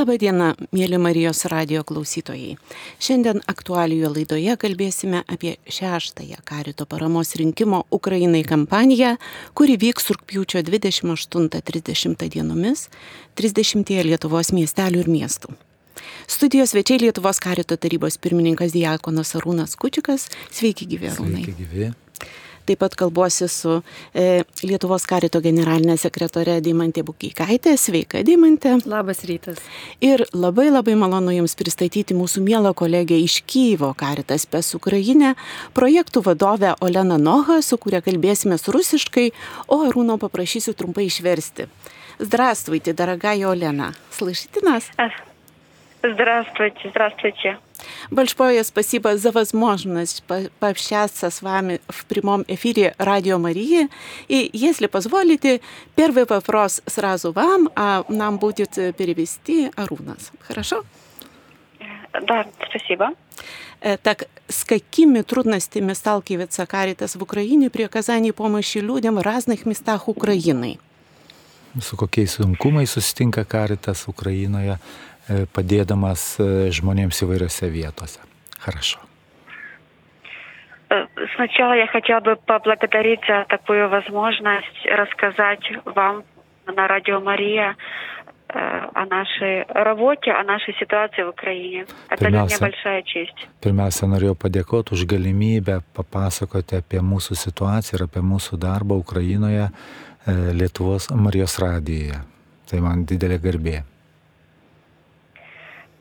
Labadiena, mėly Marijos radio klausytojai. Šiandien aktualijoje laidoje kalbėsime apie šeštąją karito paramos rinkimo Ukrainai kampaniją, kuri vyks rūpjūčio 28-30 dienomis 30 Lietuvos miestelių ir miestų. Studijos svečiai Lietuvos karito tarybos pirmininkas Diakonas Arūnas Kučikas. Sveiki gyvi, Arūnai. Sveiki gyvi. Taip pat kalbuosi su e, Lietuvos karito generalinė sekretorė Dimantė Bukykaitė. Sveika, Dimantė. Labas rytas. Ir labai labai malonu Jums pristatyti mūsų mielą kolegę iš Kyvo Karitas Pes Ukrainė, projektų vadovę Olena Noha, su kuria kalbėsime rusiškai, o Arūno paprašysiu trumpai išversti. Здравствуйте, дорогая Олена. Слышите нас? Здравствуйте, здравствуйте. Большое спасибо за возможность пообщаться с вами в прямом эфире Радио Марии. И если позволите, первый вопрос сразу вам, а нам будет перевести Арунас. Хорошо? Да, спасибо. Так с какими трудностями сталкивается Каритас в Украине при оказании помощи людям в разных местах Украины? Su kokiais sunkumais susitinka Karitas Ukrainoje padėdamas žmonėms įvairiose vietose. Хорошо. Сначала я хотела бы поблагодарить за такую возможность рассказать вам на Радио Мария о нашей работе, о нашей ситуации в Украине. Это для меня большая честь. Pirmiausia, norėjau padėkoti už galimybę papasakoti apie mūsų situaciją ir apie mūsų darbą Ukrainoje Lietuvos Marijos radijoje. Tai man didelė garbė.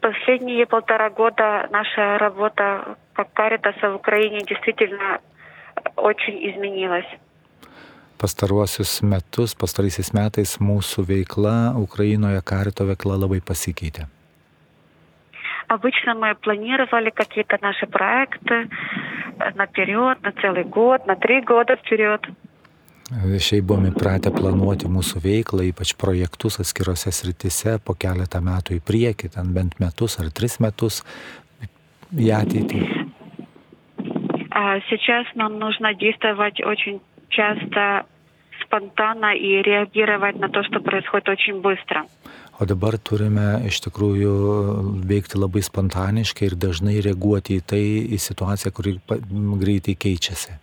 Последние полтора года наша работа как Каритаса в Украине действительно очень изменилась. Pastaruosius metus, pastaraisiais metais mūsų veikla Ukrainoje, karito veikla labai pasikeitė. Обычно мы планировали какие-то наши проекты наперед, на целый год, на три года вперед. Šiai buvome įpratę planuoti mūsų veiklą, ypač projektus atskirose sritise po keletą metų į priekį, ten bent metus ar tris metus į ateitį. Сейчас нам нужно действовать очень часто спонтанно и реагировать на то, что происходит очень быстро. O dabar turime iš tikrųjų veikti labai spontaniškai ir dažnai reaguoti į tai, į situaciją, kuri greitai keičiasi.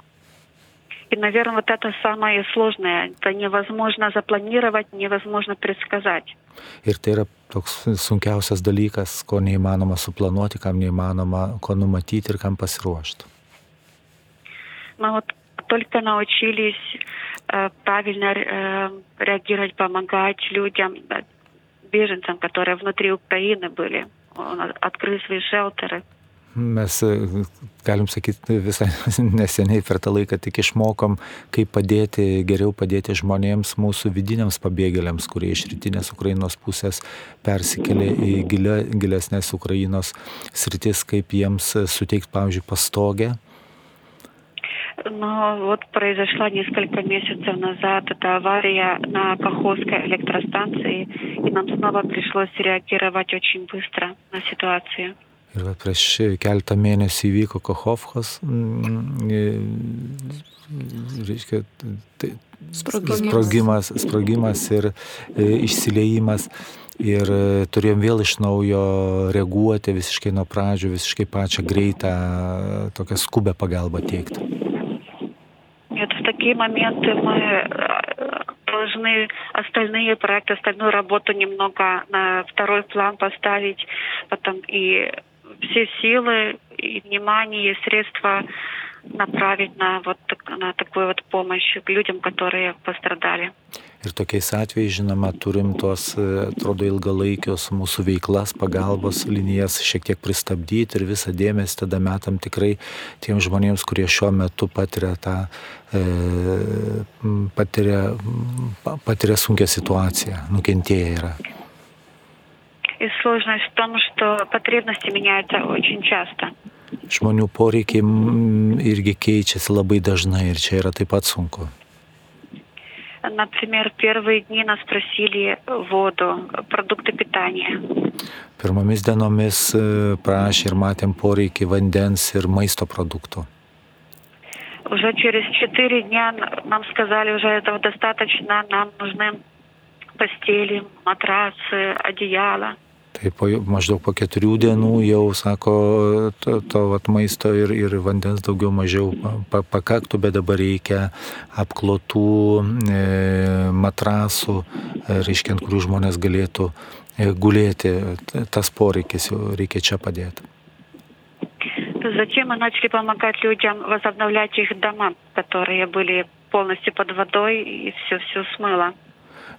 И, наверное, вот это самое сложное. Это невозможно запланировать, невозможно предсказать. Ir tai yra toks sunkiausias dalykas, ko neįmanoma suplanuoti, kam neįmanoma ko numatyti ir kam pasiruošti. Мы вот только научились э, правильно э, реагировать, помогать людям, э, беженцам, которые внутри Украины были. Он открыл свои шелтеры. Mes, galim sakyti, visai neseniai per tą laiką tik išmokom, kaip padėti, geriau padėti žmonėms, mūsų vidiniams pabėgėliams, kurie iš rytinės Ukrainos pusės persikėlė į gilia, gilesnės Ukrainos sritis, kaip jiems suteikti, pavyzdžiui, pastogę. Но вот произошла несколько месяцев назад эта авария на Каховской электростанции, и нам снова пришлось реагировать очень быстро на ситуацию. Ir va, prieš keletą mėnesių įvyko Kochovkos, reiškia, tai, sprogimas, sprogimas ir išsileimas. Ir turėjom vėl iš naujo reaguoti visiškai nuo pradžių, visiškai pačią greitą, tokią skubę pagalbą teikti. Нет, в такие моменты мы должны остальные проекты, остальную работу немного на второй план поставить, потом и все силы и внимание, и средства направить на вот на такую вот помощь к людям, которые пострадали. Ir tokiais atvejais, žinoma, turim tos, atrodo, ilgalaikios mūsų veiklas, pagalbos linijas šiek tiek pristabdyti ir visą dėmesį tada metam tikrai tiem žmonėms, kurie šiuo metu patiria tą, e, patiria, patiria sunkę situaciją, nukentėję yra. И сложность в том, что потребности меняются очень часто. Žmonių poreikiai irgi keičiasi labai dažnai ir čia yra taip pat sunku. Например, первые дни нас просили воду, продукты питания. Pirmomis dienomis prašė ir matėm poreikį vandens ir maisto produktų. Уже через четыре дня нам сказали, уже этого достаточно, нам нужны постели, матрасы, одеяла. Tai po, maždaug po keturių dienų jau, sako, to, to vat, maisto ir, ir vandens daugiau mažiau pa, pakaktų, bet dabar reikia apklotų e, matrasų, e, reiškia, ant kurių žmonės galėtų e, gulėti. Tas poreikis jau reikia čia padėti. Затем мы начали помогать людям возобновлять их дома, которые были полностью под водой и все-все смыло.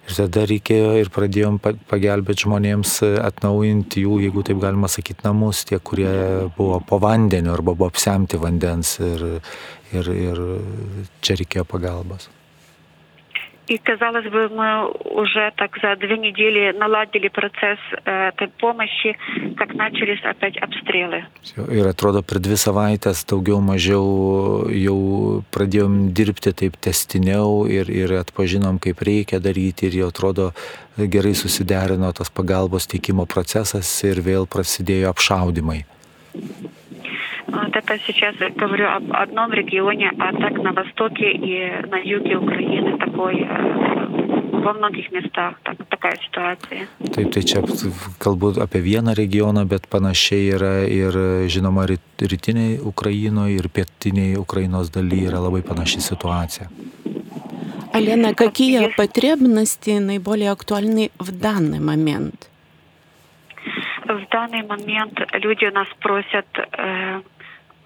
Ir tada reikėjo ir pradėjom pagelbėti žmonėms e, atnaujinti jų, jeigu taip galima sakyti, namus, tie, kurie buvo po vandeniu arba buvo apsemti vandens ir, ir, ir čia reikėjo pagalbos. И, казалось бы, мы уже так за две недели наладили процесс э, этой помощи, как начались опять обстрелы. Ir atrodo, per dvi savaitės daugiau mažiau jau pradėjom dirbti taip testiniau ir, ir atpažinom, kaip reikia daryti ir jau atrodo gerai susiderino tas pagalbos teikimo procesas ir vėl prasidėjo apšaudimai. Вот это сейчас говорю об одном регионе, а так на востоке и на юге Украины такой во многих местах так, такая situacija. Taip, tai čia kalbu apie vieną regioną, bet panašiai yra ir žinoma rytiniai Ukrainoje ir pietiniai Ukrainos dalyje yra labai panaši situacija. Алена, какие потребности наиболее актуальны в данный момент? В данный момент люди у нас просят э,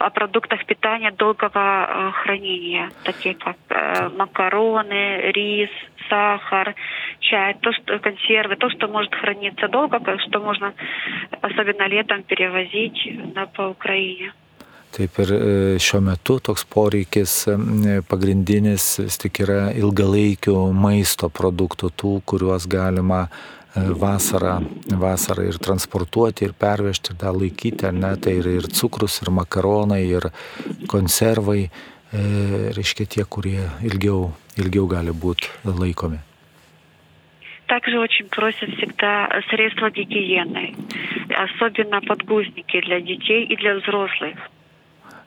о продуктах питания долгого э, хранения, такие как э, макароны, рис, сахар, чай, то, что консервы, то, что может храниться долго, что можно, особенно летом, перевозить да, по Украине. Taip ir šiuo metu toks poreikis pagrindinis vis tik yra ilgalaikių maisto produktų, tų, kuriuos galima vasarą, vasarą ir transportuoti, ir pervežti, ir dar laikyti, ne, tai ir, ir cukrus, ir makaronai, ir konservai, e, reiškia tie, kurie ilgiau, ilgiau gali būti laikomi. Также очень просят всегда средства гигиены, особенно подгузники для детей и для взрослых.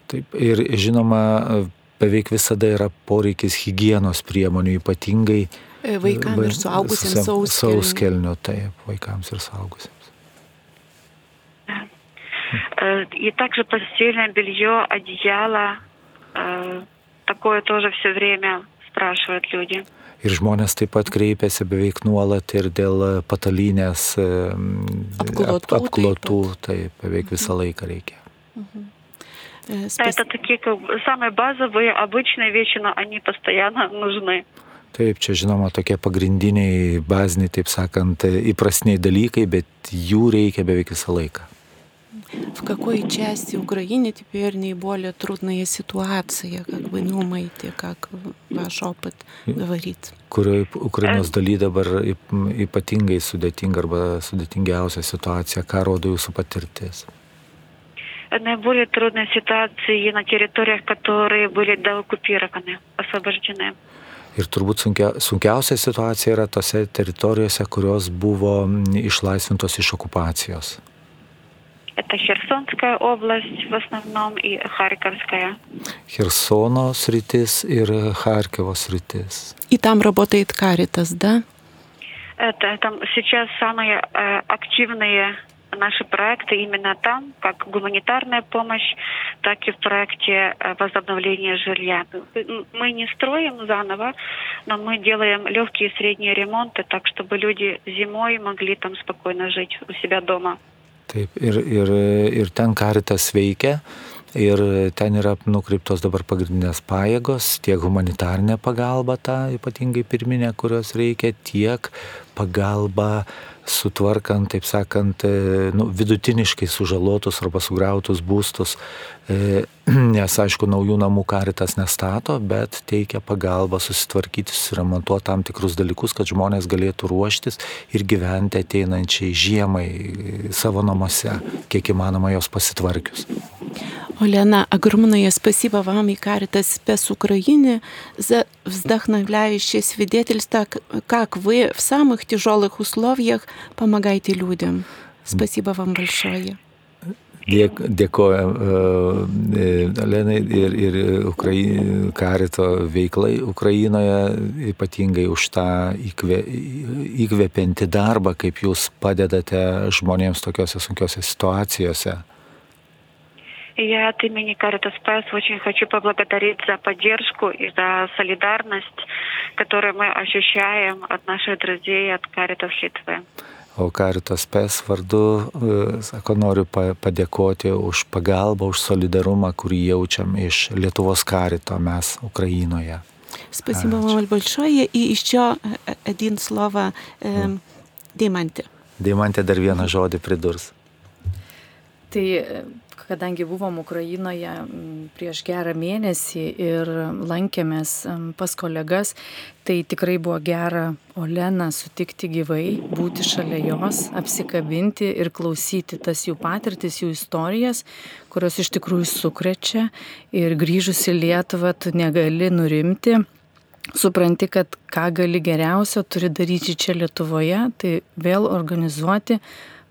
Taip, ir žinoma, beveik visada yra poreikis hygienos priemonių, ypatingai Vaikams ir suaugusiems sauskelnių. Sauskelnių, taip, vaikams ir suaugusiems. И также постельное белье, одеяло, такое тоже все время спрашивают люди. Ir žmonės taip pat kreipiasi beveik nuolat ir dėl patalynės apklotų, ap, apklotų taip, beveik visą laiką reikia. Mhm. Это такие как бы, самые базовые, обычные вещи, но они постоянно нужны. Taip, čia žinoma tokie pagrindiniai, baziniai, taip sakant, įprasniai dalykai, bet jų reikia beveik visą laiką. В какой части Украины теперь наиболее трудная ситуация, как вы думаете, как ваш опыт говорит? Kurioje Ukrainos daly dabar ypatingai sudėtinga arba sudėtingiausia situacija, ką rodo jūsų patirtis? Наиболее трудные ситуации на территориях, которые были деоккупированы, освобождены. Ir turbūt sunkia, sunkiausia situacija yra tose teritorijose, kurios buvo išlaisvintos iš okupacijos. Это Херсонская область в основном и Харьковская. Херсоно сритис и Харькова сритис. И там работает Каритас, да? Это там сейчас самые э, активные наши проекты именно там, как гуманитарная помощь, так и в проекте возобновления жилья. Мы не строим заново, но мы делаем легкие и средние ремонты, так чтобы люди зимой могли там спокойно жить у себя дома. Taip, ir, ir, ir ten karitas veikia, ir ten yra nukreiptos dabar pagrindinės pajėgos, tiek humanitarinė pagalba, ta ypatingai pirminė, kurios reikia, tiek pagalba sutvarkant, taip sakant, nu, vidutiniškai sužalotus arba sugriautus būstus, nes aišku, naujų namų karitas nestato, bet teikia pagalbą susitvarkyti, suremontuoti tam tikrus dalykus, kad žmonės galėtų ruoštis ir gyventi ateinančiai žiemai savo namuose, kiek įmanoma jos pasitvarkius. Олена, огромное спасибо вам и Каритас Спес Украины за вдохновляющее свидетельство, как вы в самых тяжелых условиях помогаете людям. Спасибо вам большое. Dėk, dėkoju Lenai ir, ir Ukrai, karito veiklai Ukrainoje, ypatingai už tą įkvė, įkvepiantį darbą, kaip jūs padedate žmonėms tokiuose sunkiuose situacijose. Я от имени Caritas Спас очень хочу поблагодарить за поддержку и за солидарность, которую мы ощущаем от наших друзей, от Caritas Литвы. O Caritas PES vardu, sako, noriu padėkoti už pagalbą, už solidarumą, kurį jaučiam iš Lietuvos Carito mes Украиноje. Спасибо вам большое. И еще один слово э, Диманте. Диманте dar vieną žodį pridurs. Tai kadangi buvom Ukrainoje prieš gerą mėnesį ir lankėmės pas kolegas, tai tikrai buvo gera Oleną sutikti gyvai, būti šalia jos, apsikabinti ir klausyti tas jų patirtis, jų istorijas, kurios iš tikrųjų sukrečia. Ir grįžus į Lietuvą tu negali nurimti. Supranti, kad ką gali geriausio turi daryti čia Lietuvoje, tai vėl organizuoti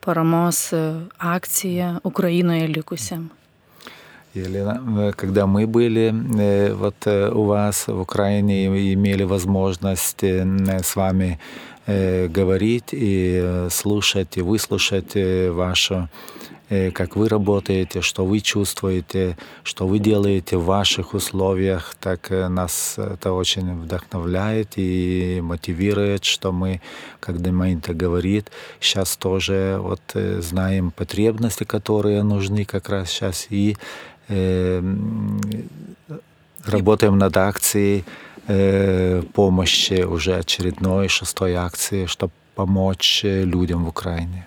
парамос акция Украиной ликусям. Елена, когда мы были вот у вас в Украине и имели возможность с вами говорить и слушать, и выслушать вашу как вы работаете, что вы чувствуете, что вы делаете в ваших условиях, так нас это очень вдохновляет и мотивирует, что мы, как Демайнта говорит, сейчас тоже вот знаем потребности, которые нужны как раз сейчас, и э, работаем над акцией э, помощи уже очередной шестой акции, чтобы помочь людям в Украине.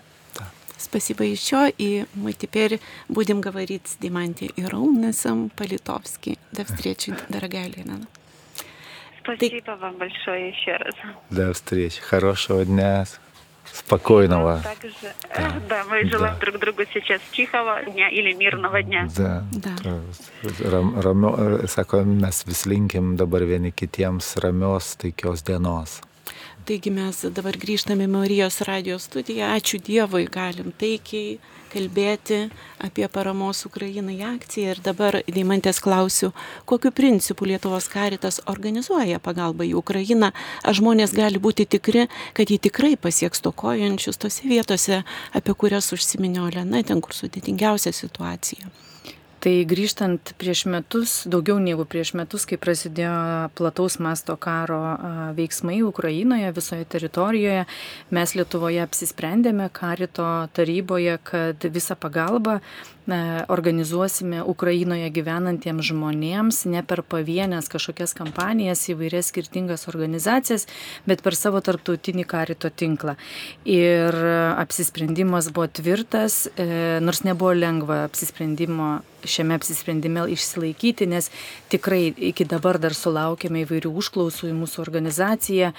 Спасибо еще, и мы теперь будем говорить с Диманти и Роунесом по-литовски. До встречи, дорогая Лена. Спасибо Ты... вам большое еще раз. До встречи. Хорошего дня. Спокойного. Да, также, да. да, мы желаем да. друг другу сейчас тихого дня или мирного дня. Да. да. Ram, ramio, sako, mes vis linkim dabar vieni kitiems ramios, taikios dienos. Taigi mes dabar grįžtame į Marijos radijos studiją. Ačiū Dievui, galim taikiai kalbėti apie paramos Ukrainai akciją. Ir dabar Deimantės klausiu, kokiu principu Lietuvos karitas organizuoja pagalbą į Ukrainą. Ar žmonės gali būti tikri, kad jie tikrai pasieks tokojančius tose vietose, apie kurias užsiminė Olena, ten kur sudėtingiausia situacija. Tai grįžtant prieš metus, daugiau negu prieš metus, kai prasidėjo plataus masto karo veiksmai Ukrainoje, visoje teritorijoje, mes Lietuvoje apsisprendėme karito taryboje, kad visą pagalbą organizuosime Ukrainoje gyvenantiems žmonėms ne per pavienės kažkokias kampanijas, įvairias skirtingas organizacijas, bet per savo tarptautinį karito tinklą. Ir apsisprendimas buvo tvirtas, e, nors nebuvo lengva apsisprendimo šiame apsisprendime išsilaikyti, nes tikrai iki dabar dar sulaukėme įvairių užklausų į mūsų organizaciją,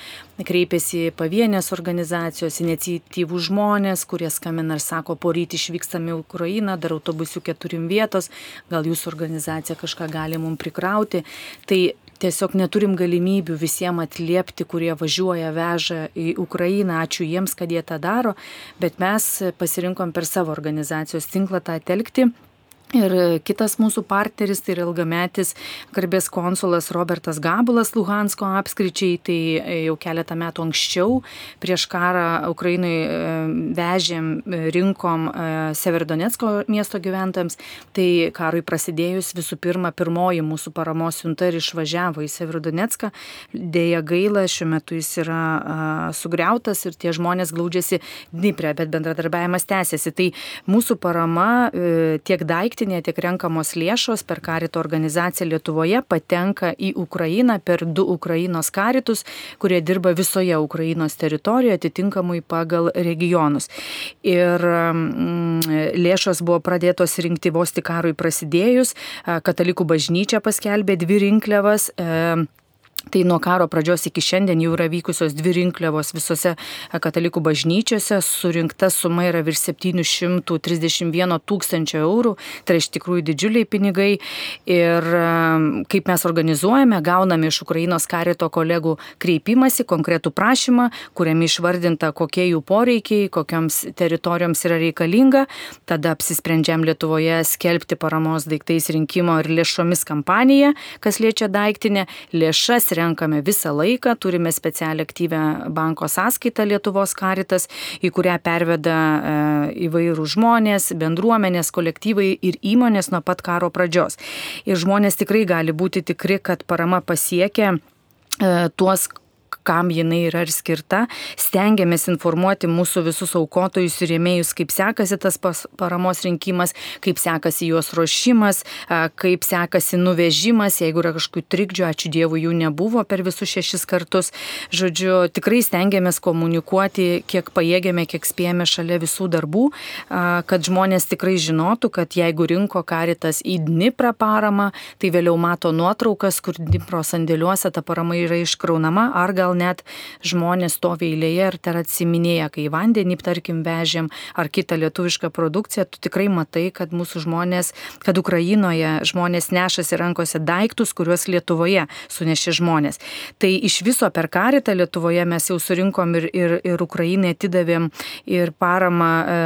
kreipėsi pavienės organizacijos, iniciatyvų žmonės, kurie skamina ir sako, poryt išvykstame į Ukrainą, dar autobusiukė turim vietos, gal jūsų organizacija kažką gali mums prikrauti. Tai tiesiog neturim galimybių visiems atliepti, kurie važiuoja, veža į Ukrainą. Ačiū jiems, kad jie tą daro, bet mes pasirinkom per savo organizacijos tinklą tą telkti Ir kitas mūsų partneris, tai yra ilgametis garbės konsulas Robertas Gabulas Luhansko apskričiai, tai jau keletą metų anksčiau prieš karą Ukrainai e, vežėm, e, rinkom e, Severdonetsko miesto gyventojams, tai karui prasidėjus visų pirma pirmoji mūsų paramos siunta ir išvažiavo į Severdonetską. Deja gaila, šiuo metu jis yra sugriautas ir tie žmonės glaudžiasi Dniprė, bet bendradarbiavimas tęsiasi. Tai mūsų parama tiek daiktai, praktinė, tiek renkamos lėšos per karito organizaciją Lietuvoje patenka į Ukrainą per du Ukrainos karitus, kurie dirba visoje Ukrainos teritorijoje atitinkamai pagal regionus. Ir mm, lėšos buvo pradėtos rinkti vos tik karui prasidėjus, katalikų bažnyčia paskelbė dvi rinkliavas. E, Tai nuo karo pradžios iki šiandien jau yra vykusios dvi rinkliavos visose katalikų bažnyčiose, surinkta suma yra virš 731 tūkstančio eurų, tai iš tikrųjų didžiuliai pinigai. Ir kaip mes organizuojame, gauname iš Ukrainos karito kolegų kreipimąsi, konkretų prašymą, kuriame išvardinta, kokie jų poreikiai, kokiams teritorijoms yra reikalinga. Tada apsisprendžiam Lietuvoje skelbti paramos daiktais rinkimo ir lėšomis kampaniją, kas liečia daiktinę, lėšas renkame visą laiką, turime specialią aktyvę banko sąskaitą Lietuvos karitas, į kurią perveda e, įvairių žmonės, bendruomenės, kolektyvai ir įmonės nuo pat karo pradžios. Ir žmonės tikrai gali būti tikri, kad parama pasiekia e, tuos kam jinai yra ir skirta. Stengiamės informuoti mūsų visus aukotojus ir rėmėjus, kaip sekasi tas paramos rinkimas, kaip sekasi juos ruošimas, kaip sekasi nuvežimas, jeigu yra kažkokių trikdžių, ačiū Dievui, jų nebuvo per visus šešis kartus. Žodžiu, tikrai stengiamės komunikuoti, kiek pajėgėme, kiek spėjame šalia visų darbų, kad žmonės tikrai žinotų, kad jeigu rinko karitas į Dniprą paramą, tai vėliau mato nuotraukas, kur Dnipro sandėliuose ta parama yra iškraunama, ar gal net žmonės stovi eilėje ir tar atsiminėja, kai vandenį, tarkim, vežėm ar kitą lietuvišką produkciją, tu tikrai matai, kad mūsų žmonės, kad Ukrainoje žmonės nešasi rankose daiktus, kuriuos Lietuvoje sunešė žmonės. Tai iš viso per karitą Lietuvoje mes jau surinkom ir, ir, ir Ukrainai atidavėm ir paramą e,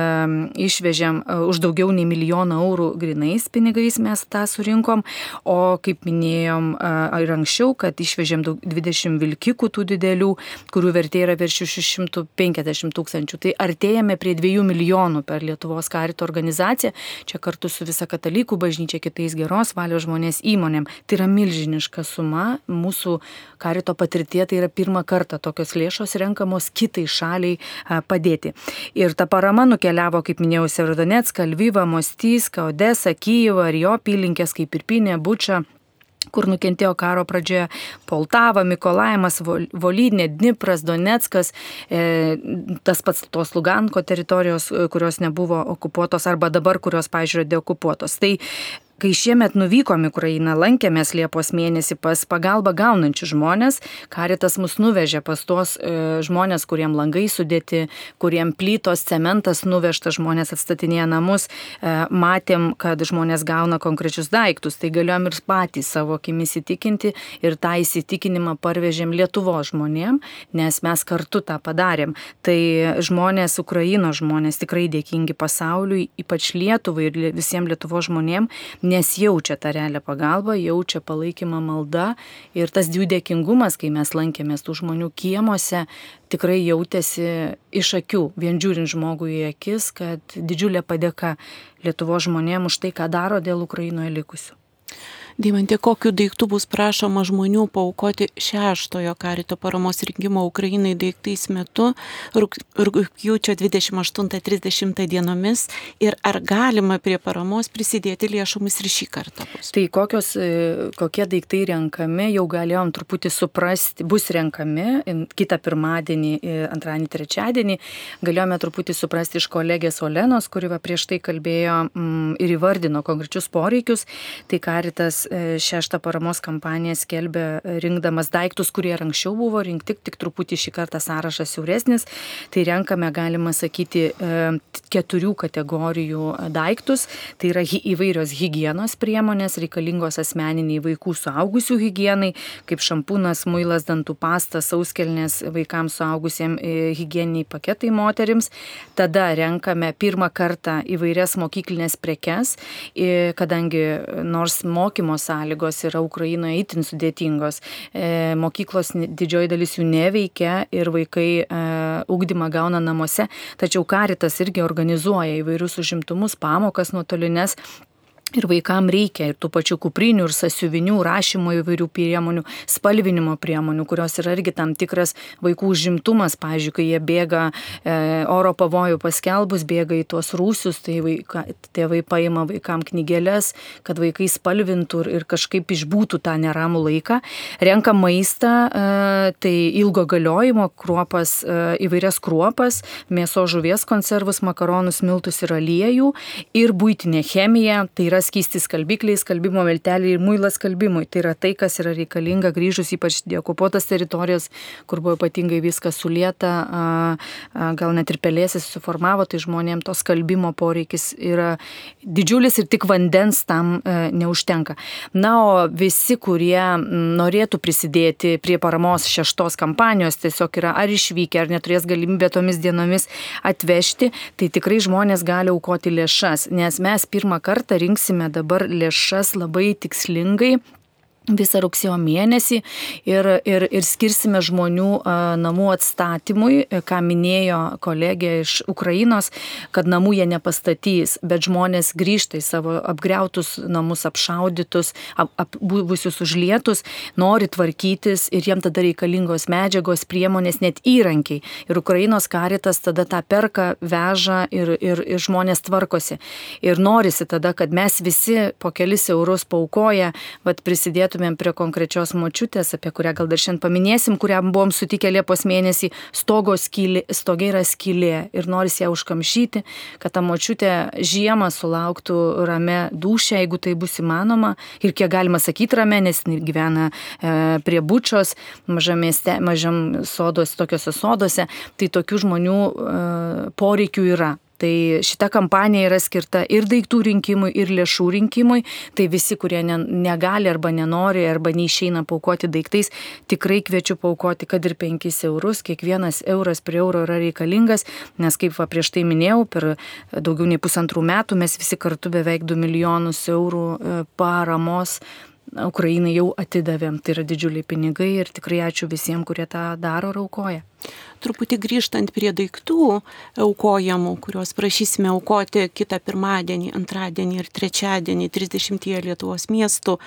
išvežėm e, už daugiau nei milijoną eurų grinais pinigais mes tą surinkom, o kaip minėjom e, ir anksčiau, kad išvežėm daug, 20 vilkikų tų didelių kurių vertė yra virš 650 tūkstančių. Tai artėjame prie 2 milijonų per Lietuvos karito organizaciją, čia kartu su visa katalikų bažnyčia, kitais geros valios žmonės įmonėm. Tai yra milžiniška suma, mūsų karito patirtie tai yra pirmą kartą tokios lėšos renkamos kitai šaliai padėti. Ir ta parama nukeliavo, kaip minėjau, Severodonetską, Lvyvą, Mostyską, Odesą, Kyivą ir jo apylinkės kaip Irpinė, Buča kur nukentėjo karo pradžioje Poltava, Mikolaimas, Volynė, Dnipras, Donetskas, e, tas pats tos Luganko teritorijos, e, kurios nebuvo okupuotos arba dabar, kurios, pažiūrėjau, deokupuotos. Tai Kai šiemet nuvykom į Ukrainą, lankėmės Liepos mėnesį pas pagalbą gaunančius žmonės, karitas mus nuvežė pas tuos e, žmonės, kuriem langai sudėti, kuriem plytos, cementas nuvežta, žmonės atstatinėja namus, e, matėm, kad žmonės gauna konkrečius daiktus, tai galėjom ir patys savo akimis įtikinti ir tą įsitikinimą parvežėm Lietuvo žmonėm, nes mes kartu tą padarėm. Tai žmonės, Ukraino žmonės tikrai dėkingi pasauliui, ypač Lietuvai ir visiems Lietuvo žmonėm nes jaučia tą realią pagalbą, jaučia palaikymą maldą ir tas jų dėkingumas, kai mes lankėmės tų žmonių kiemuose, tikrai jautėsi iš akių, vien žiūrint žmogui į akis, kad didžiulė padėka Lietuvo žmonėms už tai, ką daro dėl Ukrainoje likusių. Deimantė, kokiu daiktu bus prašoma žmonių paukoti šeštojo karito paramos rinkimo Ukrainai daiktais metu rūpjūčio 28-30 dienomis ir ar galima prie paramos prisidėti lėšomis ir šį kartą bus? Tai kokios, e, kokie daiktai renkami, jau galėjom truputį suprasti, bus renkami kitą pirmadienį, e, antradienį, trečiadienį, galėjome truputį suprasti iš kolegės Olenos, kuri va prieš tai kalbėjo mm, ir įvardino konkrečius poreikius. Tai karitas E, šeštą paramos kampaniją skelbia e, rinkdamas daiktus, kurie anksčiau buvo rinkti, tik truputį šį kartą sąrašas siauresnis. Tai renkame, galima sakyti, e, keturių kategorijų daiktus. Tai yra įvairios hygienos priemonės, reikalingos asmeniniai vaikų suaugusių hygienai, kaip šampūnas, muilas, dantų pastas, sauskelnės vaikams suaugusiems hygieniniai paketai moterims. Tada renkame pirmą kartą įvairias mokyklinės prekes, kadangi nors mokymo gyvenimo sąlygos yra Ukrainoje itin sudėtingos. E, mokyklos didžioji dalis jų neveikia ir vaikai e, ugdymą gauna namuose, tačiau karitas irgi organizuoja įvairius užimtumus, pamokas nuotolinės Ir vaikam reikia ir tų pačių kuprinių, ir sasiuvinių, rašymo įvairių priemonių, spalvinimo priemonių, kurios yra irgi tam tikras vaikų užimtumas. Pavyzdžiui, kai jie bėga e, oro pavojų paskelbus, bėga į tuos rūsius, tai vaika, tėvai paima vaikam knygelės, kad vaikai spalvintų ir, ir kažkaip išbūtų tą neramų laiką. Renka maistą, e, tai ilgo galiojimo kruopas, e, įvairias kruopas, mėso žuvies konservus, makaronus, miltus ir aliejų ir būtinė chemija, tai yra skysti skalbikliai, skalbimo melteliai ir muilas skalbimui. Tai yra tai, kas yra reikalinga grįžus ypač diekopuotas teritorijas, kur buvo ypatingai viskas sulieta, gal net ir pelėsis suformavo, tai žmonėms to skalbimo poreikis yra didžiulis ir tik vandens tam e, neužtenka. Na, o visi, kurie norėtų prisidėti prie paramos šeštos kampanijos, tiesiog yra ar išvykę, ar neturės galimybę tomis dienomis atvežti, tai tikrai žmonės gali aukoti lėšas, nes mes pirmą kartą rinksime dabar lėšas labai tikslingai visą rugsėjo mėnesį ir, ir, ir skirsime žmonių namų atstatymui, ką minėjo kolegė iš Ukrainos, kad namų jie nepastatys, bet žmonės grįžta į savo apgriautus namus, apšaudytus, ap, ap, buvusius užlietus, nori tvarkytis ir jiem tada reikalingos medžiagos, priemonės, net įrankiai. Ir Ukrainos karitas tada tą perka, veža ir, ir, ir žmonės tvarkosi. Ir norisi tada, kad mes visi po kelis eurus paukoja, vad prisidėtume grįžtumėm prie konkrečios močiutės, apie kurią gal dar šiandien paminėsim, kurią buvom sutikę Liepos mėnesį, stogo skylė, stogai yra skylė ir noris ją užkamšyti, kad ta močiutė žiemą sulauktų rame dušę, jeigu tai bus įmanoma ir kiek galima sakyti rame, nes gyvena e, prie bučios, mažam mieste, mažam sodos, tokiuose sodose, tai tokių žmonių e, poreikių yra. Tai šita kampanija yra skirta ir daiktų rinkimui, ir lėšų rinkimui. Tai visi, kurie ne, negali arba nenori, arba neišeina paukoti daiktais, tikrai kviečiu paukoti, kad ir 5 eurus. Kiekvienas euras prie euro yra reikalingas, nes kaip va, prieš tai minėjau, per daugiau nei pusantrų metų mes visi kartu beveik 2 milijonus eurų e, paramos Ukrainai jau atidavėm. Tai yra didžiuliai pinigai ir tikrai ačiū visiems, kurie tą daro ir aukoja truputį grįžtant prie daiktų aukojamų, kuriuos prašysime aukoti kitą pirmadienį, antradienį ir trečiadienį 30 Lietuvos miestų,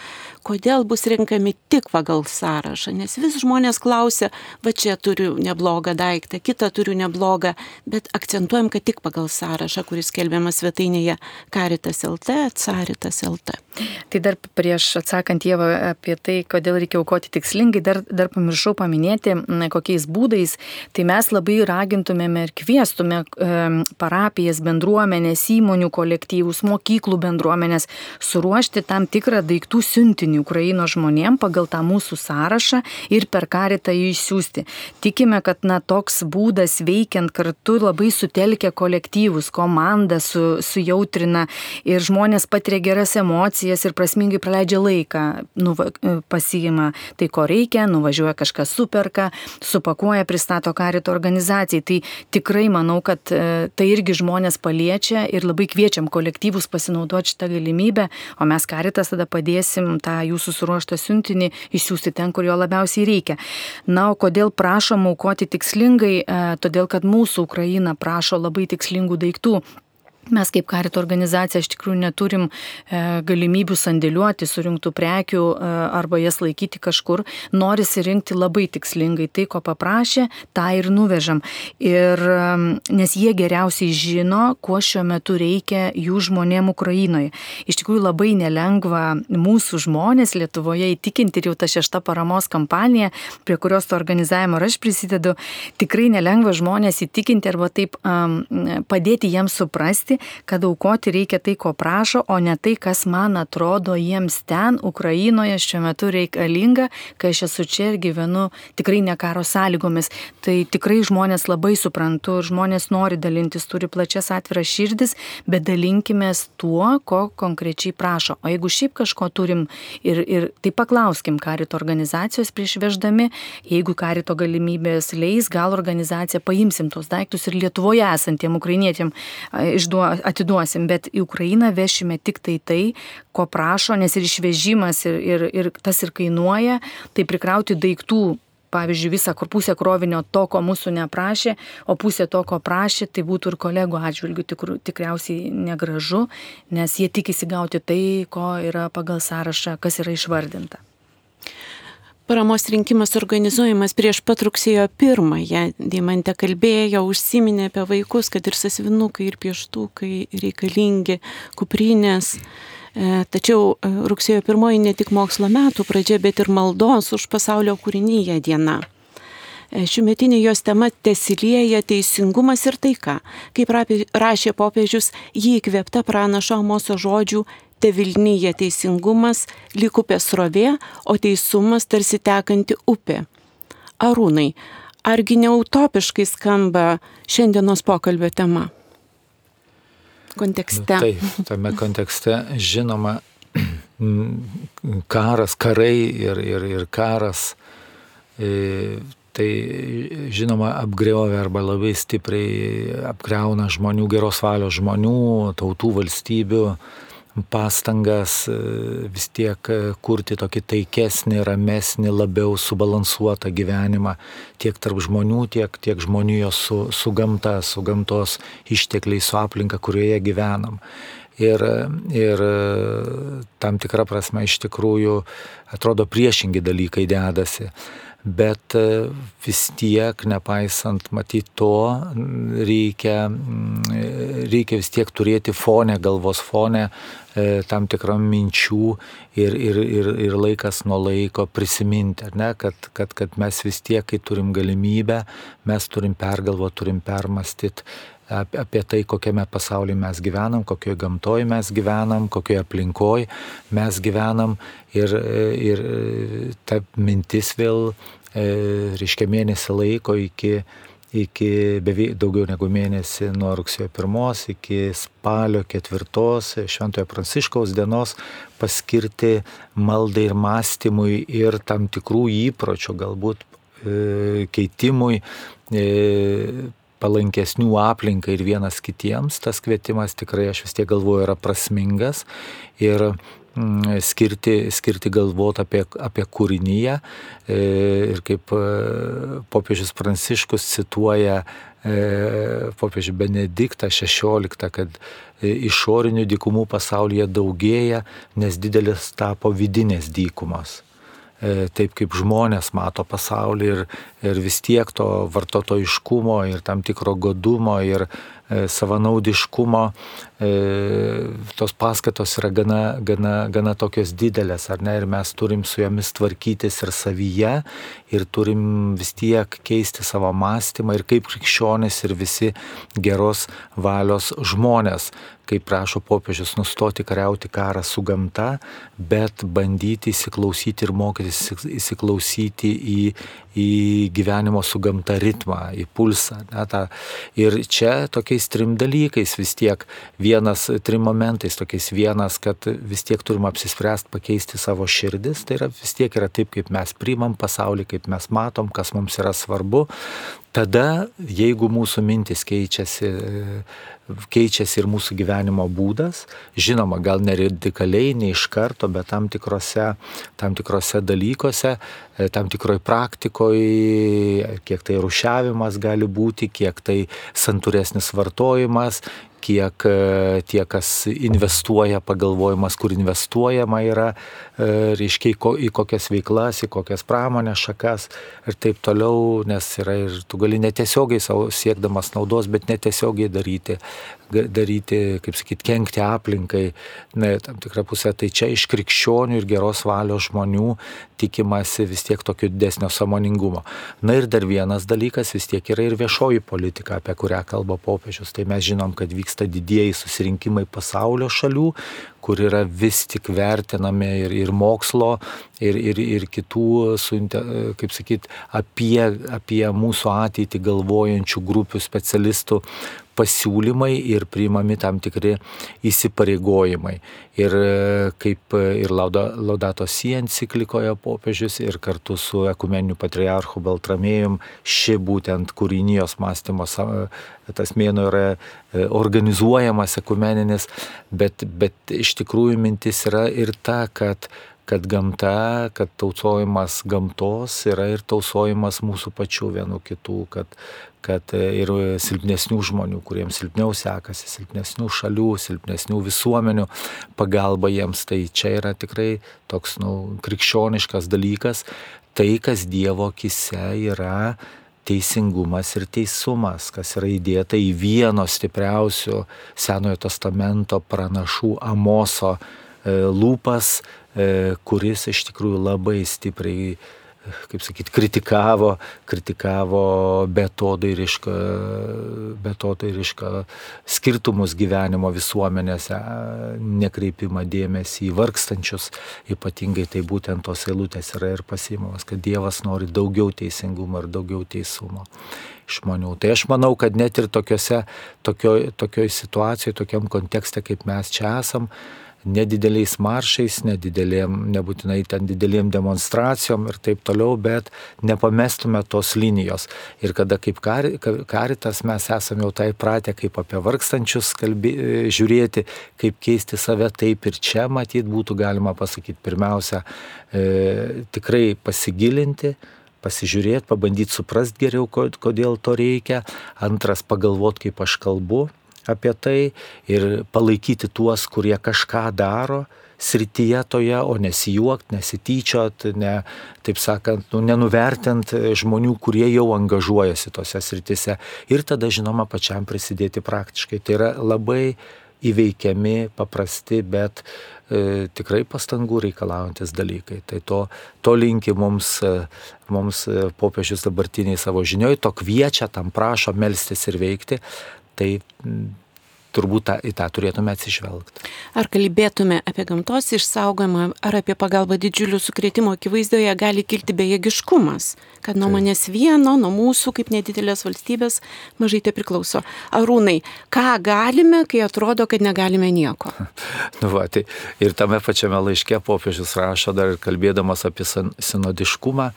kodėl bus renkami tik pagal sąrašą, nes vis žmonės klausia, va čia turiu neblogą daiktą, kitą turiu neblogą, bet akcentuojam, kad tik pagal sąrašą, kuris skelbiamas svetainėje Karitas LT, Caritas LT. Tai dar prieš atsakant Jėvą apie tai, kodėl reikia aukoti tikslingai, dar, dar pamiršau paminėti, kokiais būdais Tai mes labai ragintumėme ir kviestume parapijas, bendruomenės, įmonių kolektyvus, mokyklų bendruomenės suruošti tam tikrą daiktų siuntinį Ukraino žmonėm pagal tą mūsų sąrašą ir per karitą jį išsiųsti. Tikime, kad na, toks būdas veikiant kartu labai sutelkia kolektyvus, komandą su, sujautrina ir žmonės patiria geras emocijas ir prasmingai praleidžia laiką, nuva, pasiima tai, ko reikia, nuvažiuoja kažką superka, supakuoja, pristato pristato karito organizacijai. Tai tikrai manau, kad e, tai irgi žmonės paliečia ir labai kviečiam kolektyvus pasinaudoti šitą galimybę, o mes karitas tada padėsim tą jūsų suruoštą siuntinį išsiųsti ten, kur jo labiausiai reikia. Na, o kodėl prašom aukoti tikslingai? E, todėl, kad mūsų Ukraina prašo labai tikslingų daiktų. Mes kaip karito organizacija iš tikrųjų neturim e, galimybių sandėliuoti surinktų prekių e, arba jas laikyti kažkur. Norisi rinkti labai tikslingai tai, ko paprašė, tą ir nuvežam. Ir, nes jie geriausiai žino, ko šiuo metu reikia jų žmonėm Ukrainoje. Iš tikrųjų labai nelengva mūsų žmonės Lietuvoje įtikinti ir jau ta šešta paramos kampanija, prie kurios to organizavimo aš prisidedu, tikrai nelengva žmonės įtikinti arba taip um, padėti jiems suprasti suprasti, kad aukoti reikia tai, ko prašo, o ne tai, kas man atrodo jiems ten, Ukrainoje šiuo metu reikalinga, kai aš esu čia ir gyvenu tikrai ne karo sąlygomis. Tai tikrai žmonės labai suprantu ir žmonės nori dalintis, turi plačias atviras širdis, bet dalinkime tuo, ko konkrečiai prašo. O jeigu šiaip kažko turim ir, ir tai paklauskim karito organizacijos prieš veždami, jeigu karito galimybės leis, gal organizacija paimsim tos daiktus ir Lietuvoje esantiem ukrainietėm išduo, atiduosim, bet į Ukrainą vešime tik tai tai, ko prašo, nes ir išvežimas ir, ir, ir tas ir kainuoja, tai prikrauti daiktų pavyzdžiui, visą kur pusę krovinio to, ko mūsų neprašė, o pusė to, ko prašė, tai būtų ir kolegų atžvilgių tikr, tikriausiai negražu, nes jie tikisi gauti tai, ko yra pagal sąrašą, kas yra išvardinta. Paramos rinkimas organizuojamas prieš pat rugsėjo pirmąją. Deimantė kalbėjo, užsiminė apie vaikus, kad ir sasvinukai, ir pieštukai reikalingi, kuprinės. E, tačiau e, rugsėjo pirmoji ne tik mokslo metų pradžia, bet ir maldos už pasaulio kūrinyje diena. E, šiumetinė jos tema tesilieja teisingumas ir taika. Kaip rašė popiežius, jį įkvėpta pranašo Amoso žodžių te Vilnyje teisingumas, lyg upės rovė, o teisumas tarsi tekanti upė. Arūnai, argi neutopiškai skamba šiandienos pokalbio tema? Kontekste. Nu, taip, tame kontekste žinoma, karas, karai ir, ir, ir karas e, tai žinoma apgriovia arba labai stipriai apgreuna žmonių, geros valios žmonių, tautų, valstybių pastangas e, vis tiek e, kurti tokį taikesnį, ramesnį, labiau subalansuotą gyvenimą tiek tarp žmonių, tiek, tiek žmonijos su, su gamta, su gamtos ištekliais, su aplinka, kurioje gyvenam. Ir, ir tam tikrą prasme iš tikrųjų atrodo priešingi dalykai dedasi bet e, vis tiek, nepaisant matyti to, reikia, reikia vis tiek turėti fonę, galvos fonę, e, tam tikram minčių ir, ir, ir, ir laikas nuo laiko prisiminti, ne, kad, kad, kad mes vis tiek, kai turim galimybę, mes turim pergalvoti, turim permastyti apie tai, kokiame pasaulyje mes gyvenam, kokioje gamtoje mes gyvenam, kokioje aplinkoje mes gyvenam. Ir, ir ta mintis vėl E, reiškia mėnesį laiko iki, iki beveik daugiau negu mėnesį nuo rugsėjo 1 iki spalio 4 Šventojo Pranciškaus dienos paskirti maldai ir mąstymui ir tam tikrų įpročių galbūt e, keitimui e, palankesnių aplinkai ir vienas kitiems, tas kvietimas tikrai aš vis tiek galvoju yra prasmingas ir Mm, skirti, skirti galvoti apie, apie kūrinyje. E, ir kaip e, popiežius Pranciškus cituoja e, popiežių Benediktą XVI, kad išorinių dykumų pasaulyje daugėja, nes didelis tapo vidinės dykumos taip kaip žmonės mato pasaulį ir, ir vis tiek to vartotojiškumo ir tam tikro godumo ir savanaudiškumo E, tos paskatos yra gana, gana, gana tokios didelės, ar ne, ir mes turim su jomis tvarkytis ir savyje, ir turim vis tiek keisti savo mąstymą ir kaip krikščionis ir visi geros valios žmonės, kaip prašo popiežius, nustoti kariauti karą su gamta, bet bandyti įsiklausyti ir mokytis įsiklausyti į, į gyvenimo su gamta ritmą, į pulsą. Ne, tą. Ir čia tokiais trim dalykais vis tiek vienas trim momentais, tokiais vienas, kad vis tiek turim apsispręsti pakeisti savo širdis, tai yra vis tiek yra taip, kaip mes priimam pasaulį, kaip mes matom, kas mums yra svarbu. Tada, jeigu mūsų mintis keičiasi, keičiasi ir mūsų gyvenimo būdas, žinoma, gal ne radikaliai, ne iš karto, bet tam tikrose, tam tikrose dalykuose, tam tikroj praktikoje, kiek tai rušiavimas gali būti, kiek tai santūresnis vartojimas, kiek e, tie, kas investuoja, pagalvojimas, kur investuojama yra, e, reiškia į kokias veiklas, į kokias pramonės šakas ir taip toliau, nes yra ir tu gali netiesiogiai savo siekdamas naudos, bet netiesiogiai daryti, daryti, kaip sakyt, kenkti aplinkai, ne, tam tikrą pusę. Tai čia iš krikščionių ir geros valios žmonių tikimasi vis tiek tokio didesnio samoningumo. Na ir dar vienas dalykas vis tiek yra ir viešoji politika, apie kurią kalba popiežius. Tai mes žinom, kad vyksta vyksta didieji susirinkimai pasaulio šalių, kur yra vis tik vertinami ir, ir mokslo, ir, ir, ir kitų, kaip sakyt, apie, apie mūsų ateitį galvojančių grupių specialistų pasiūlymai ir priimami tam tikri įsipareigojimai. Ir kaip ir Laudato Si enciklikoje popiežius ir kartu su ekumeniniu patriarchu Baltramėjum ši būtent kūrinijos mąstymo tas mėno yra e, organizuojamas ekumeninis, bet, bet iš tikrųjų mintis yra ir ta, kad kad gamta, kad tausojimas gamtos yra ir tausojimas mūsų pačių vienų kitų, kad, kad ir silpnesnių žmonių, kuriems silpniau sekasi, silpnesnių šalių, silpnesnių visuomenių pagalba jiems. Tai čia yra tikrai toks nu, krikščioniškas dalykas, tai kas Dievo akise yra teisingumas ir teisumas, kas yra įdėta į vieno stipriausių Senojo testamento pranašų Amoso e, lūpas, e, kuris iš tikrųjų labai stipriai kaip sakyti, kritikavo, kritikavo betodairišką, betodairišką skirtumus gyvenimo visuomenėse, nekreipimą dėmesį į vargstančius, ypatingai tai būtent tos eilutės yra ir pasimamas, kad Dievas nori daugiau teisingumo ir daugiau teisumo žmonių. Tai aš manau, kad net ir tokiose, tokioj, tokioj situacijoje, tokiam kontekste, kaip mes čia esam, nedideliais maršais, nedidelėm, nebūtinai ten didelėm demonstracijom ir taip toliau, bet nepamestume tos linijos. Ir kada kaip karitas mes esame jau tai pratę, kaip apie vargstančius kalbė, žiūrėti, kaip keisti save, taip ir čia matyt būtų galima pasakyti pirmiausia, e, tikrai pasigilinti pasižiūrėti, pabandyti suprasti geriau, kodėl to reikia. Antras, pagalvoti, kaip aš kalbu, apie tai ir palaikyti tuos, kurie kažką daro srityje toje, o nesijuokt, nesityčiot, ne, taip sakant, nu, nenuvertint žmonių, kurie jau angažuojasi tose srityse. Ir tada, žinoma, pačiam prisidėti praktiškai. Tai yra labai įveikiami, paprasti, bet e, tikrai pastangų reikalaujantis dalykai. Tai to, to linki mums, e, mums e, popiežius dabartiniai savo žinioj, to kviečia, tam prašo melstis ir veikti tai turbūt tą, į tą turėtume atsižvelgti. Ar kalbėtume apie gamtos išsaugojimą, ar apie pagalbą didžiulių sukretimo akivaizdoje gali kilti bejėgiškumas, kad nuo manęs vieno, nuo mūsų kaip nedidelės valstybės mažai tai priklauso. Arūnai, ką galime, kai atrodo, kad negalime nieko? nu, va, tai ir tame pačiame laiške popiežius rašo dar kalbėdamas apie sinodiškumą,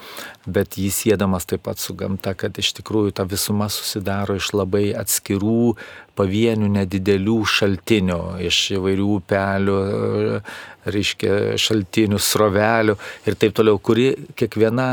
bet jis sėdamas taip pat su gamta, kad iš tikrųjų ta visuma susidaro iš labai atskirų pavienių nedidelių šaltinių, iš įvairių upelių, reiškia šaltinių, srovelių ir taip toliau, kuri kiekviena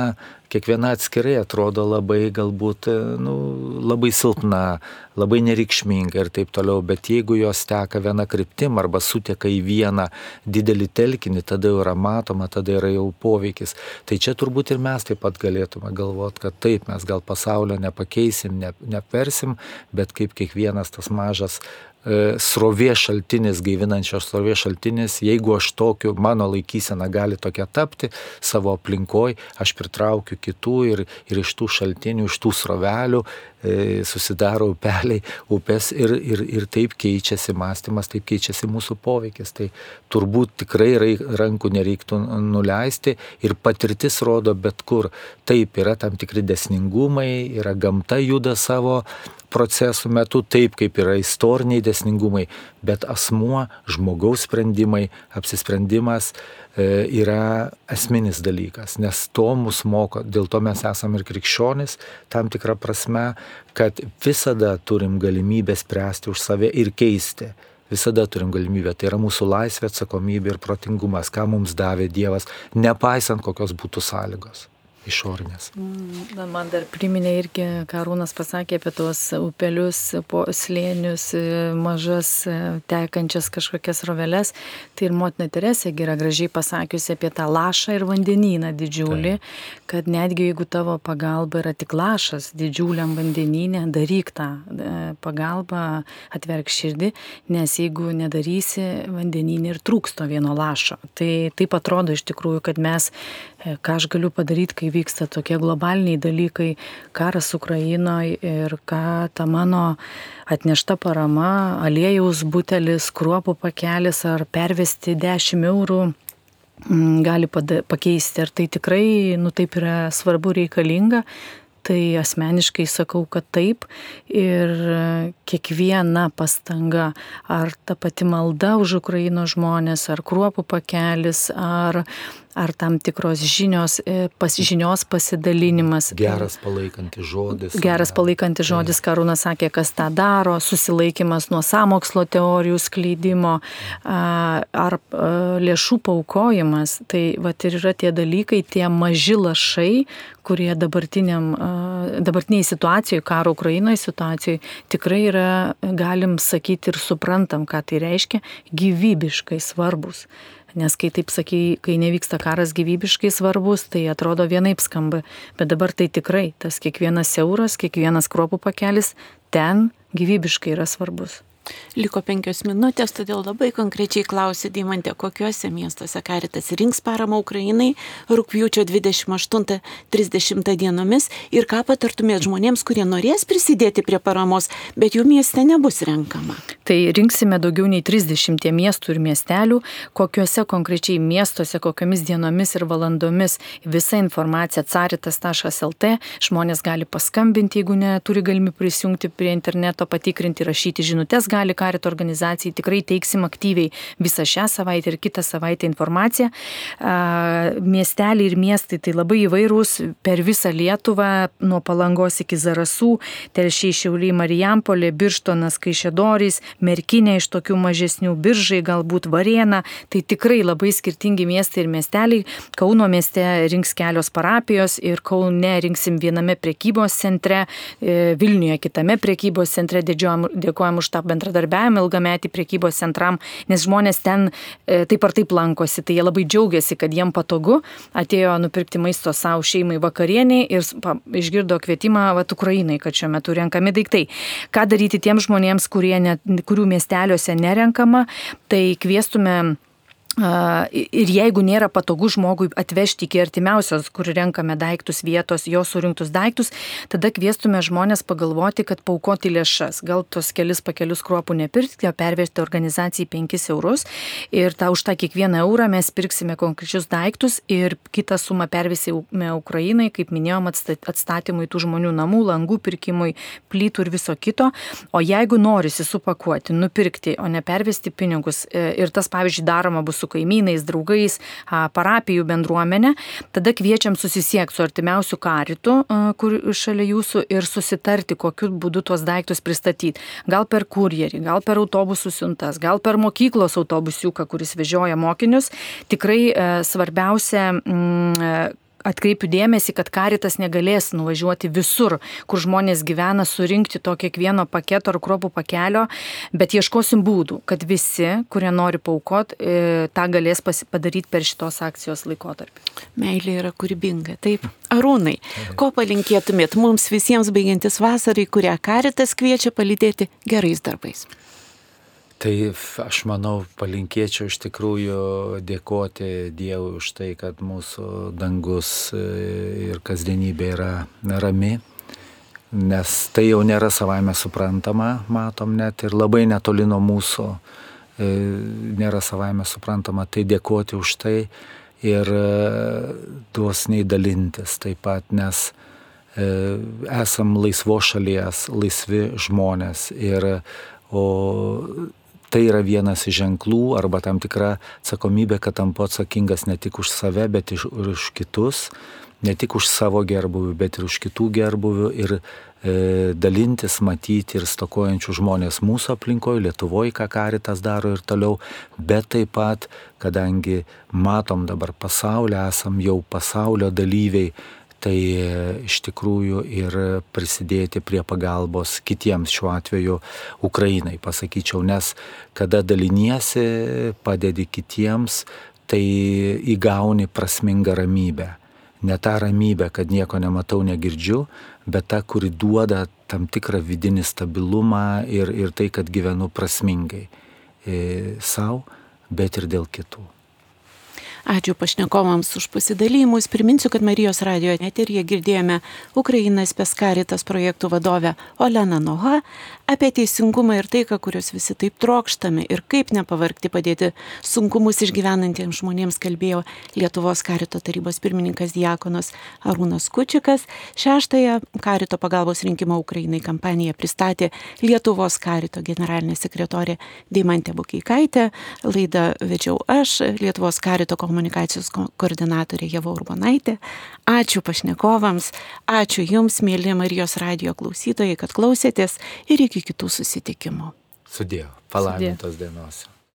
kiekviena atskirai atrodo labai galbūt nu, labai silpna, labai nereikšminga ir taip toliau, bet jeigu jos teka viena kryptim arba suteka į vieną didelį telkinį, tada jau yra matoma, tada yra jau poveikis. Tai čia turbūt ir mes taip pat galėtume galvoti, kad taip mes gal pasaulio nepakeisim, ne, nepersim, bet kaip kiekvienas tas mažas E, srovė šaltinis, gaivinančios srovė šaltinis, jeigu aš tokiu, mano laikysena gali tokia tapti savo aplinkoje, aš pritraukiu kitų ir, ir iš tų šaltinių, iš tų srovelių susidaro upeliai, upės ir, ir, ir taip keičiasi mąstymas, taip keičiasi mūsų poveikis. Tai turbūt tikrai rankų nereiktų nuleisti ir patirtis rodo bet kur. Taip yra tam tikri desningumai, yra gamta juda savo procesų metu, taip kaip yra istoriniai desningumai, bet asmuo, žmogaus sprendimai, apsisprendimas, E, yra esminis dalykas, nes to mus moko, dėl to mes esame ir krikščionis tam tikrą prasme, kad visada turim galimybę spręsti už save ir keisti. Visada turim galimybę. Tai yra mūsų laisvė, atsakomybė ir protingumas, ką mums davė Dievas, nepaisant kokios būtų sąlygos išorinės. Man dar priminė irgi, ką Rūnas pasakė apie tuos upelius, slėnius, mažas tekančias kažkokias roveles. Tai ir motina Teresė yra gražiai pasakiusi apie tą lašą ir vandenyną didžiulį, tai. kad netgi jeigu tavo pagalba yra tik lašas didžiuliam vandenynė, daryk tą e, pagalbą, atverk širdį, nes jeigu nedarysi, vandenynė ir trūksto vieno lašo. Tai taip atrodo iš tikrųjų, kad mes, e, ką aš galiu padaryti, kai vyksta tokie globaliniai dalykai, karas Ukrainoje ir ką ta mano atnešta parama, aliejaus butelis, kruopų pakelis ar pervesti 10 eurų mm, gali pakeisti. Ir tai tikrai, nu taip yra svarbu reikalinga, tai asmeniškai sakau, kad taip ir kiekviena pastanga, ar ta pati malda už Ukraino žmonės, ar kruopų pakelis, ar ar tam tikros žinios, e, pas, žinios pasidalinimas. Geras palaikantis žodis. Geras palaikantis žodis, Karūnas sakė, kas tą daro, susilaikimas nuo samokslo teorijų skleidimo ar lėšų paukojimas. Tai va ir yra tie dalykai, tie maži lašai, kurie dabartiniai situacijoje, karo Ukrainoje situacijoje tikrai yra, galim sakyti ir suprantam, ką tai reiškia, gyvybiškai svarbus. Nes kai taip sakai, kai nevyksta karas gyvybiškai svarbus, tai atrodo vienaip skamba. Bet dabar tai tikrai, tas kiekvienas euras, kiekvienas kruopų pakelis ten gyvybiškai yra svarbus. Liko penkios minutės, todėl labai konkrečiai klausė Dimantė, kokiuose miestuose Karitas rinks paramą Ukrainai rūpjūčio 28-30 dienomis ir ką patartumėt žmonėms, kurie norės prisidėti prie paramos, bet jų mieste nebus renkama. Tai rinksime daugiau nei 30 miestų ir miestelių, kokiuose konkrečiai miestuose, kokiamis dienomis ir valandomis visa informacija caritas.lt, žmonės gali paskambinti, jeigu neturi galimybę prisijungti prie interneto, patikrinti, rašyti žinutės gali karito organizacijai, tikrai teiksim aktyviai visą šią savaitę ir kitą savaitę informaciją. Miesteliai ir miestai tai labai įvairūs per visą Lietuvą, nuo Palangos iki Zarasų, Telšiai Šiauliai Marijampolė, Birštonas, Kaišėdorys, Merkinė iš tokių mažesnių biržai, galbūt Varėna, tai tikrai labai skirtingi miestai ir miesteliai. Kauno mieste rinks kelios parapijos ir Kaune rinksim viename prekybos centre, e, Vilniuje kitame prekybos centre, dėkojom už tą bendradarbiavimą ilgametį priekybos centram, nes žmonės ten e, taip ar taip lankosi, tai jie labai džiaugiasi, kad jiem patogu, atėjo nupirkti maisto savo šeimai vakarieniai ir pa, išgirdo kvietimą vat, Ukrainai, kad šiuo metu renkami daiktai. Ką daryti tiems žmonėms, ne, kurių miesteliuose nerenkama, tai kviestume Ir jeigu nėra patogu žmogui atvežti iki artimiausios, kur renkame daiktus vietos, jo surinktus daiktus, tada kviestume žmonės pagalvoti, kad paukoti lėšas. Gal tos kelis pakelius kruopų nepirkti, o pervesti organizacijai 5 eurus. Ir tą už tą kiekvieną eurą mes pirksime konkrečius daiktus ir kitą sumą pervesime Ukrainai, kaip minėjom, atstatymui tų žmonių namų, langų pirkimui, plytų ir viso kito. O jeigu norisi supakuoti, nupirkti, o ne pervesti pinigus e, ir tas, pavyzdžiui, daroma bus su su kaimynais, draugais, parapijų bendruomenė, tada kviečiam susisiekti su artimiausiu karitu, kur šalia jūsų ir susitarti, kokiu būdu tuos daiktus pristatyti. Gal per kurjerį, gal per autobusų siuntas, gal per mokyklos autobusiuką, kuris vežioja mokinius. Tikrai e, svarbiausia atkreipiu dėmesį, kad karitas negalės nuvažiuoti visur, kur žmonės gyvena, surinkti to kiekvieno paketo ar kruopų pakelio, bet ieškosim būdų, kad visi, kurie nori paukot, e, tą galės padaryti per šitos akcijos laikotarpį. Meilė yra kūrybinga, taip. Arūnai, ko palinkėtumėt mums visiems baigiantis vasarai, kurią karitas kviečia palydėti gerais darbais? Tai aš manau, palinkėčiau iš tikrųjų dėkoti Dievui už tai, kad mūsų dangus e, ir kasdienybė yra rami, nes tai jau nėra savaime suprantama, matom net ir labai netoli nuo mūsų e, nėra savaime suprantama, tai dėkoti už tai ir e, duosniai dalintis taip pat, nes esam laisvo šalies, laisvi žmonės ir o tai yra vienas iš ženklų arba tam tikra atsakomybė, kad tampu atsakingas ne tik už save, bet ir už kitus, ne tik už savo gerbuvių, bet ir už kitų gerbuvių ir e, dalintis, matyti ir stokojančių žmonės mūsų aplinkoje, Lietuvoje, ką karitas daro ir toliau, bet taip pat, kadangi matom dabar pasaulio, esam jau pasaulio dalyviai, tai e, iš tikrųjų ir prisidėti prie pagalbos kitiems šiuo atveju Ukrainai, pasakyčiau, nes kada daliniesi, padedi kitiems, tai įgauni prasmingą ramybę. Ne tą ramybę, kad nieko nematau, negirdžiu, bet tą, kuri duoda tam tikrą vidinį stabilumą ir, ir tai, kad gyvenu prasmingai e, savo, bet ir dėl kitų. Ačiū pašnekovams už pasidalymus. Priminsiu, kad Marijos radio eterija girdėjome Ukrainas Peskaritas projektų vadovę Oleną Noha apie teisingumą ir taiką, kurios visi taip trokštame ir kaip nepavargti padėti sunkumus išgyvenantiems žmonėms kalbėjo Lietuvos karito tarybos pirmininkas Diakonas Arūnas Kučikas. Šeštąją karito pagalbos rinkimo Ukrainai kampaniją pristatė Lietuvos karito generalinė sekretorė Deimantė Bukeikaitė. Laidą vedžiau aš, Lietuvos karito komunikacijos koordinatorė Jeva Urbonaitė. Ačiū pašnekovams, ačiū Jums, mėly Marijos radio klausytojai, kad klausėtės ir iki kitų susitikimų. Sudėjau, palaimintos dienos.